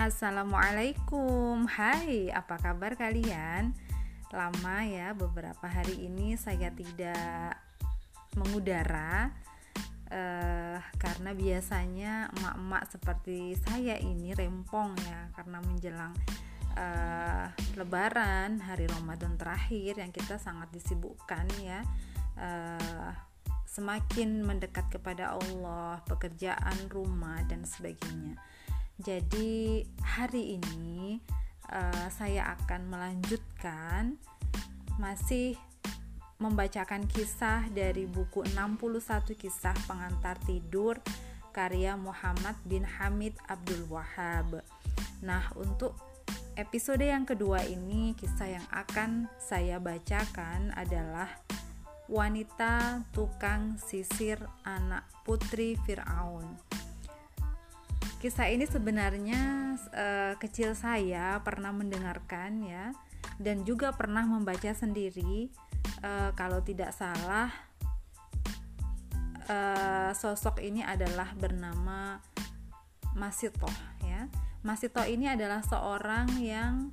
Assalamualaikum. Hai, apa kabar kalian? Lama ya, beberapa hari ini saya tidak mengudara uh, Karena biasanya emak-emak seperti saya ini rempong ya Karena menjelang uh, lebaran, hari Ramadan terakhir Yang kita sangat disibukkan ya. Uh, Semakin mendekat kepada Allah, pekerjaan rumah dan sebagainya jadi hari ini uh, saya akan melanjutkan masih membacakan kisah dari buku 61 kisah pengantar tidur karya Muhammad bin Hamid Abdul Wahab. Nah, untuk episode yang kedua ini kisah yang akan saya bacakan adalah wanita tukang sisir anak putri Firaun. Kisah ini sebenarnya uh, kecil saya pernah mendengarkan ya dan juga pernah membaca sendiri uh, kalau tidak salah uh, sosok ini adalah bernama Masito ya. Masito ini adalah seorang yang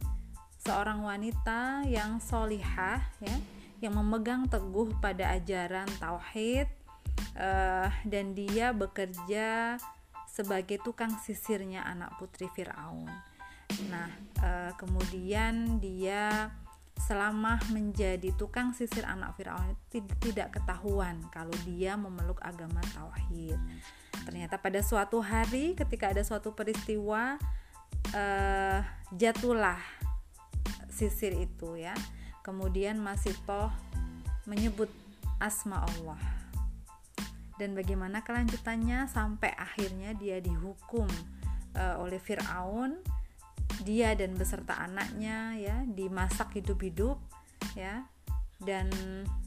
seorang wanita yang solihah ya yang memegang teguh pada ajaran tauhid uh, dan dia bekerja sebagai tukang sisirnya anak putri Firaun. Nah, e, kemudian dia selama menjadi tukang sisir anak Firaun tidak ketahuan kalau dia memeluk agama tauhid. Ternyata pada suatu hari ketika ada suatu peristiwa e, jatuhlah sisir itu ya. Kemudian masih toh menyebut asma Allah dan bagaimana kelanjutannya sampai akhirnya dia dihukum uh, oleh Firaun dia dan beserta anaknya ya dimasak hidup-hidup ya. Dan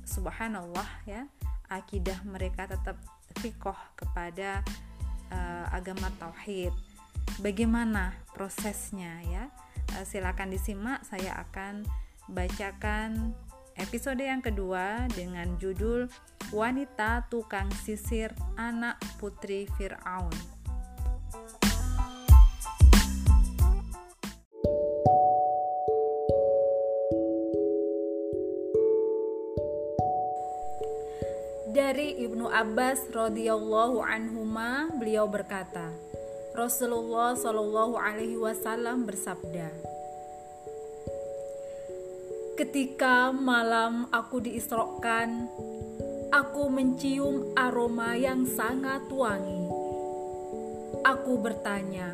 subhanallah ya akidah mereka tetap fikoh kepada uh, agama tauhid. Bagaimana prosesnya ya? Uh, silakan disimak saya akan bacakan episode yang kedua dengan judul Wanita Tukang Sisir Anak Putri Fir'aun. Dari Ibnu Abbas radhiyallahu anhuma beliau berkata, Rasulullah shallallahu alaihi wasallam bersabda, Ketika malam aku diisrokan, aku mencium aroma yang sangat wangi. Aku bertanya,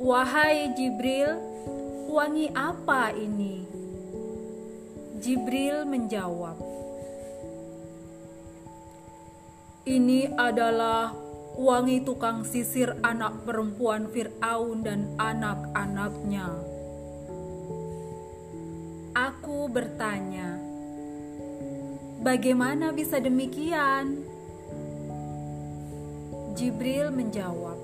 "Wahai Jibril, wangi apa ini?" Jibril menjawab, "Ini adalah wangi tukang sisir anak perempuan Firaun dan anak-anaknya." Bertanya, "Bagaimana bisa demikian?" Jibril menjawab,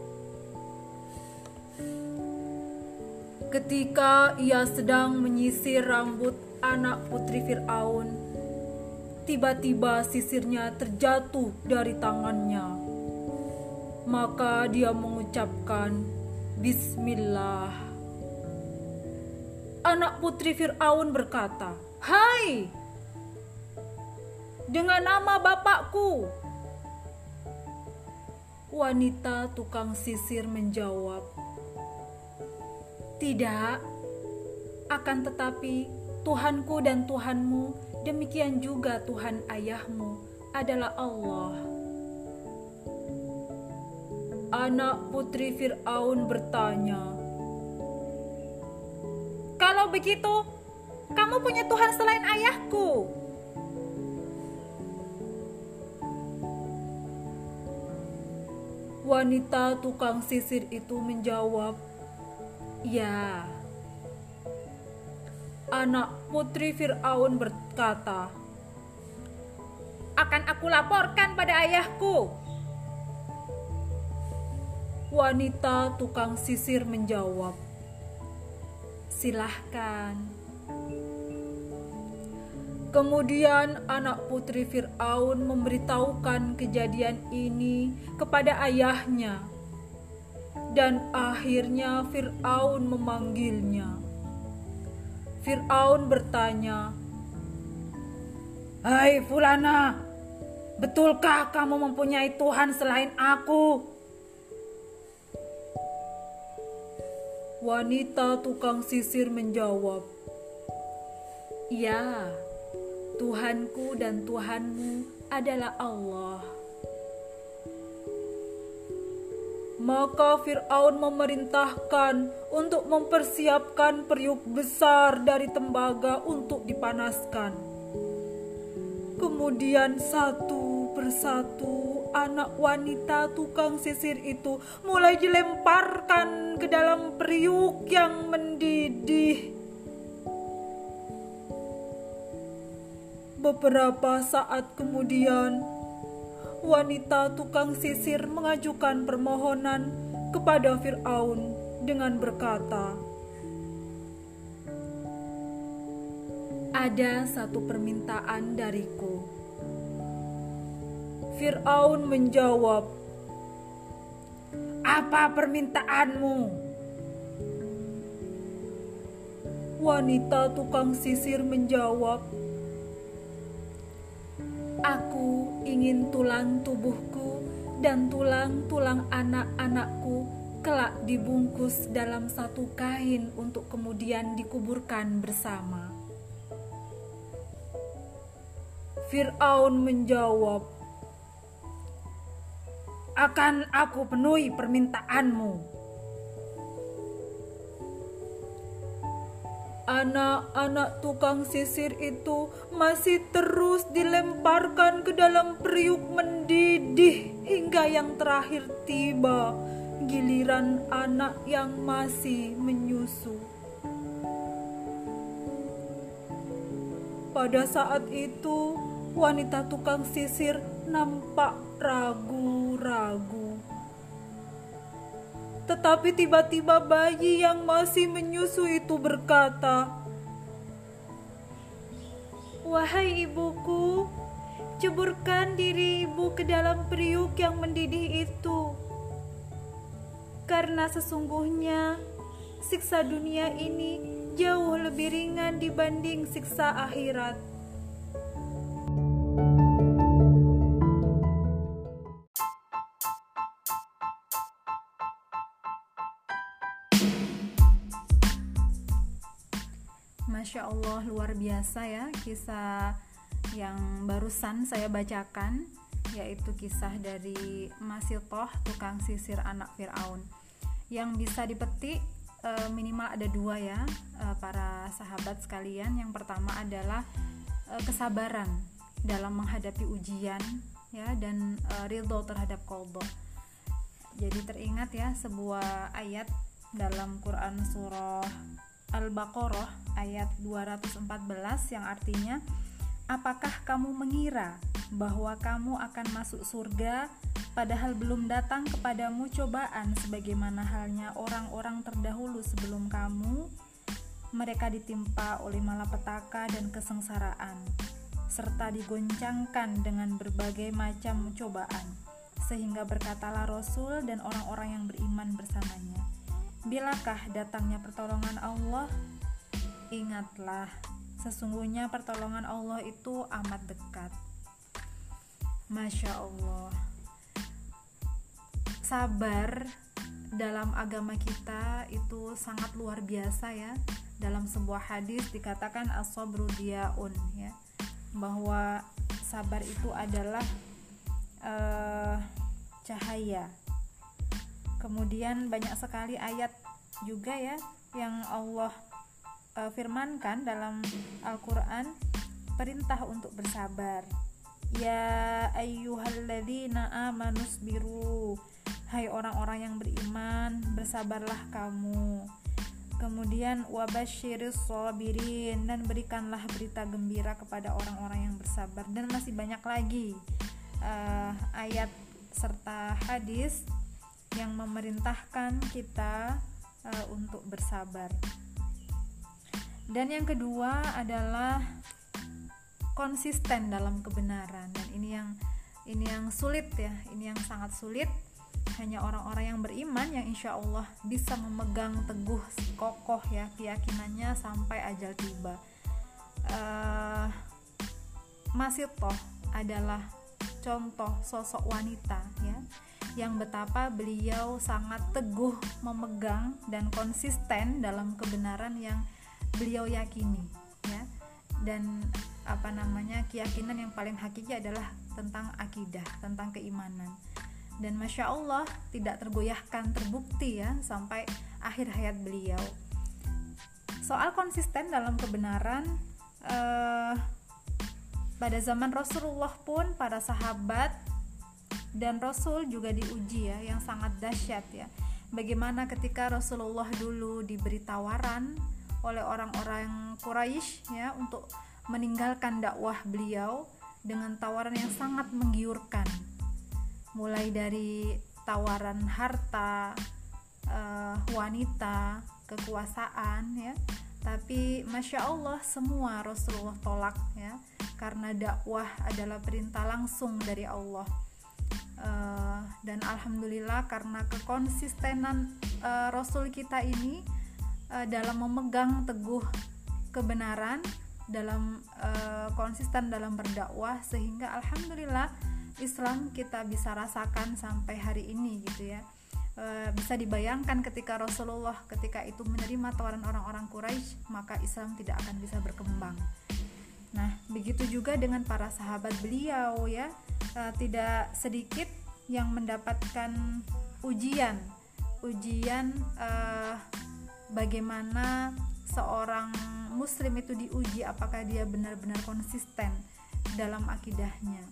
"Ketika ia sedang menyisir rambut anak putri Firaun, tiba-tiba sisirnya terjatuh dari tangannya. Maka dia mengucapkan, 'Bismillah.'" Anak putri Fir'aun berkata, Hai, dengan nama bapakku. Wanita tukang sisir menjawab, Tidak, akan tetapi Tuhanku dan Tuhanmu, demikian juga Tuhan ayahmu adalah Allah. Anak putri Fir'aun bertanya, kalau begitu, kamu punya Tuhan selain ayahku. Wanita tukang sisir itu menjawab, "Ya." Anak putri Firaun berkata, "Akan aku laporkan pada ayahku." Wanita tukang sisir menjawab, silahkan. Kemudian anak putri Fir'aun memberitahukan kejadian ini kepada ayahnya. dan akhirnya Firaun memanggilnya. Firaun bertanya, "Hai Fulana, betulkah kamu mempunyai Tuhan selain aku?" Wanita tukang sisir menjawab, "Ya, Tuhanku dan Tuhanmu adalah Allah." Maka Firaun memerintahkan untuk mempersiapkan periuk besar dari tembaga untuk dipanaskan. Kemudian satu persatu anak wanita tukang sisir itu mulai dilemparkan ke dalam periuk yang mendidih. Beberapa saat kemudian, wanita tukang sisir mengajukan permohonan kepada Firaun dengan berkata, "Ada satu permintaan dariku." Firaun menjawab, "Apa permintaanmu?" Wanita tukang sisir menjawab, Aku ingin tulang tubuhku dan tulang-tulang anak-anakku kelak dibungkus dalam satu kain untuk kemudian dikuburkan bersama. Firaun menjawab, "Akan aku penuhi permintaanmu." Anak-anak tukang sisir itu masih terus dilemparkan ke dalam periuk mendidih hingga yang terakhir tiba giliran anak yang masih menyusu. Pada saat itu, wanita tukang sisir nampak ragu-ragu. Tetapi tiba-tiba bayi yang masih menyusu itu berkata, "Wahai ibuku, ceburkan diri ibu ke dalam periuk yang mendidih itu, karena sesungguhnya siksa dunia ini jauh lebih ringan dibanding siksa akhirat." Allah luar biasa ya kisah yang barusan saya bacakan yaitu kisah dari Masitoh tukang sisir anak Fir'aun. Yang bisa dipetik e, minimal ada dua ya e, para sahabat sekalian. Yang pertama adalah e, kesabaran dalam menghadapi ujian ya dan ridho terhadap kolbo jadi teringat ya sebuah ayat dalam Quran surah Al-Baqarah ayat 214 yang artinya Apakah kamu mengira bahwa kamu akan masuk surga padahal belum datang kepadamu cobaan sebagaimana halnya orang-orang terdahulu sebelum kamu mereka ditimpa oleh malapetaka dan kesengsaraan serta digoncangkan dengan berbagai macam cobaan sehingga berkatalah Rasul dan orang-orang yang beriman bersamanya Bilakah datangnya pertolongan Allah? Ingatlah, sesungguhnya pertolongan Allah itu amat dekat. Masya Allah, sabar dalam agama kita itu sangat luar biasa ya. Dalam sebuah hadis dikatakan asobru diaun ya, bahwa sabar itu adalah uh, cahaya kemudian banyak sekali ayat juga ya yang Allah uh, firmankan dalam Al-Qur'an perintah untuk bersabar. Ya ayyuhalladzina amanus biru hai orang-orang yang beriman bersabarlah kamu. Kemudian wabashiris sabirin dan berikanlah berita gembira kepada orang-orang yang bersabar. Dan masih banyak lagi uh, ayat serta hadis yang memerintahkan kita uh, untuk bersabar. Dan yang kedua adalah konsisten dalam kebenaran. Dan ini yang ini yang sulit ya, ini yang sangat sulit. Hanya orang-orang yang beriman yang insya Allah bisa memegang teguh kokoh ya keyakinannya sampai ajal tiba. Uh, Masitoh adalah contoh sosok wanita ya yang betapa beliau sangat teguh memegang dan konsisten dalam kebenaran yang beliau yakini ya. Dan apa namanya keyakinan yang paling hakiki adalah tentang akidah tentang keimanan. Dan masya Allah tidak tergoyahkan terbukti ya sampai akhir hayat beliau. Soal konsisten dalam kebenaran eh, pada zaman Rasulullah pun para sahabat dan Rasul juga diuji ya yang sangat dahsyat ya. Bagaimana ketika Rasulullah dulu diberi tawaran oleh orang-orang Quraisy ya untuk meninggalkan dakwah beliau dengan tawaran yang sangat menggiurkan. Mulai dari tawaran harta uh, wanita kekuasaan ya. Tapi masya Allah semua Rasulullah tolak ya karena dakwah adalah perintah langsung dari Allah. Uh, dan alhamdulillah karena kekonsistenan uh, Rasul kita ini uh, dalam memegang teguh kebenaran dalam uh, konsisten dalam berdakwah sehingga alhamdulillah Islam kita bisa rasakan sampai hari ini gitu ya. Uh, bisa dibayangkan ketika Rasulullah ketika itu menerima tawaran orang-orang Quraisy maka Islam tidak akan bisa berkembang. Nah, begitu juga dengan para sahabat beliau ya, e, tidak sedikit yang mendapatkan ujian, ujian e, bagaimana seorang muslim itu diuji apakah dia benar-benar konsisten dalam akidahnya.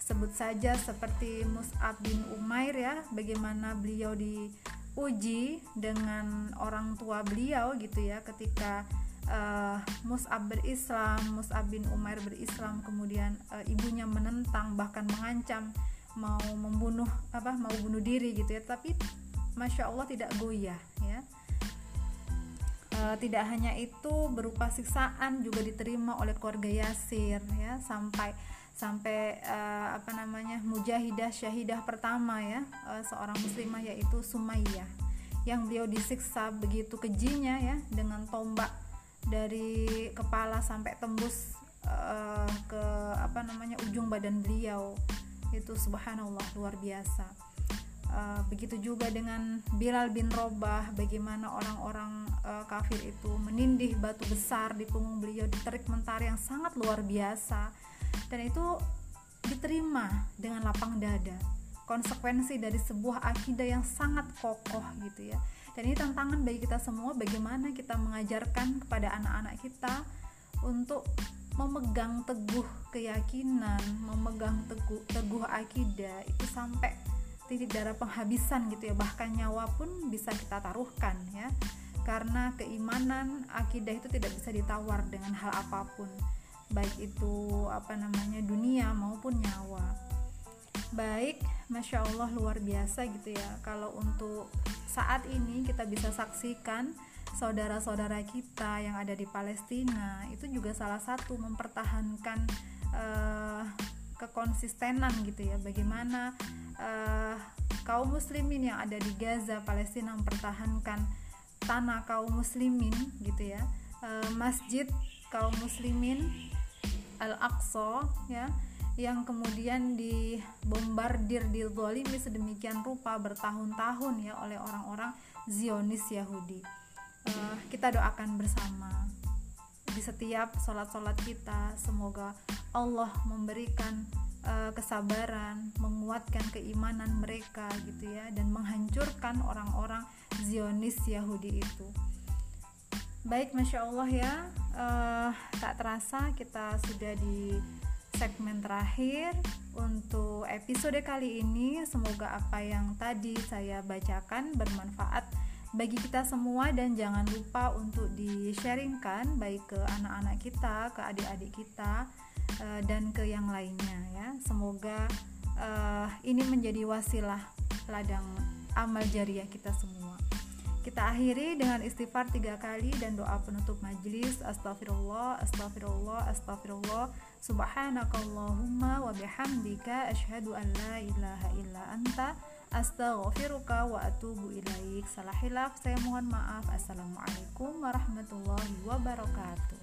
Sebut saja seperti Mus'ab bin Umair ya, bagaimana beliau diuji dengan orang tua beliau gitu ya ketika uh, Mus'ab berislam, Mus'ab bin Umair berislam, kemudian uh, ibunya menentang bahkan mengancam mau membunuh apa mau bunuh diri gitu ya, tapi masya Allah tidak goyah Uh, tidak hanya itu berupa siksaan juga diterima oleh keluarga Yasir ya sampai sampai uh, apa namanya mujahidah syahidah pertama ya uh, seorang muslimah yaitu Sumayyah yang beliau disiksa begitu kejinya ya dengan tombak dari kepala sampai tembus uh, ke apa namanya ujung badan beliau. Itu subhanallah luar biasa uh, begitu juga dengan Bilal bin Robah bagaimana orang-orang uh, kafir itu menindih batu besar di punggung beliau diterik mentari yang sangat luar biasa. Dan itu diterima dengan lapang dada konsekuensi dari sebuah akidah yang sangat kokoh gitu ya. Dan ini tantangan bagi kita semua bagaimana kita mengajarkan kepada anak-anak kita untuk memegang teguh keyakinan memegang teguh teguh akidah itu sampai titik darah penghabisan gitu ya. Bahkan nyawa pun bisa kita taruhkan ya. Karena keimanan akidah itu tidak bisa ditawar dengan hal apa pun. Baik itu apa namanya dunia maupun nyawa. Baik masya Allah luar biasa gitu ya. Kalau untuk saat ini kita bisa saksikan saudara-saudara kita yang ada di Palestina itu juga salah satu mempertahankan uh, kekonsistenan gitu ya. Bagaimana uh, kaum muslimin yang ada di Gaza Palestina mempertahankan tanah kaum muslimin gitu ya. Uh, masjid kaum muslimin Al-Aqsa ya yang kemudian dibombardir dizolimi sedemikian rupa bertahun-tahun ya oleh orang-orang Zionis Yahudi. Uh, kita doakan bersama di setiap sholat-sholat kita semoga Allah memberikan uh, kesabaran, menguatkan keimanan mereka gitu ya dan menghancurkan orang-orang Zionis Yahudi itu. Baik, masya Allah ya, uh, tak terasa kita sudah di segmen terakhir untuk episode kali ini. Semoga apa yang tadi saya bacakan bermanfaat bagi kita semua dan jangan lupa untuk di-sharingkan baik ke anak-anak kita, ke adik-adik kita uh, dan ke yang lainnya ya. Semoga uh, ini menjadi wasilah ladang amal jariah kita semua. Kita akhiri dengan istighfar tiga kali dan doa penutup majelis. Astagfirullah, astagfirullah, astagfirullah. Subhanakallahumma wa bihamdika asyhadu an la ilaha illa anta Astaghfiruka wa atubu ilaik. Salah hilaf, saya mohon maaf. Assalamualaikum warahmatullahi wabarakatuh.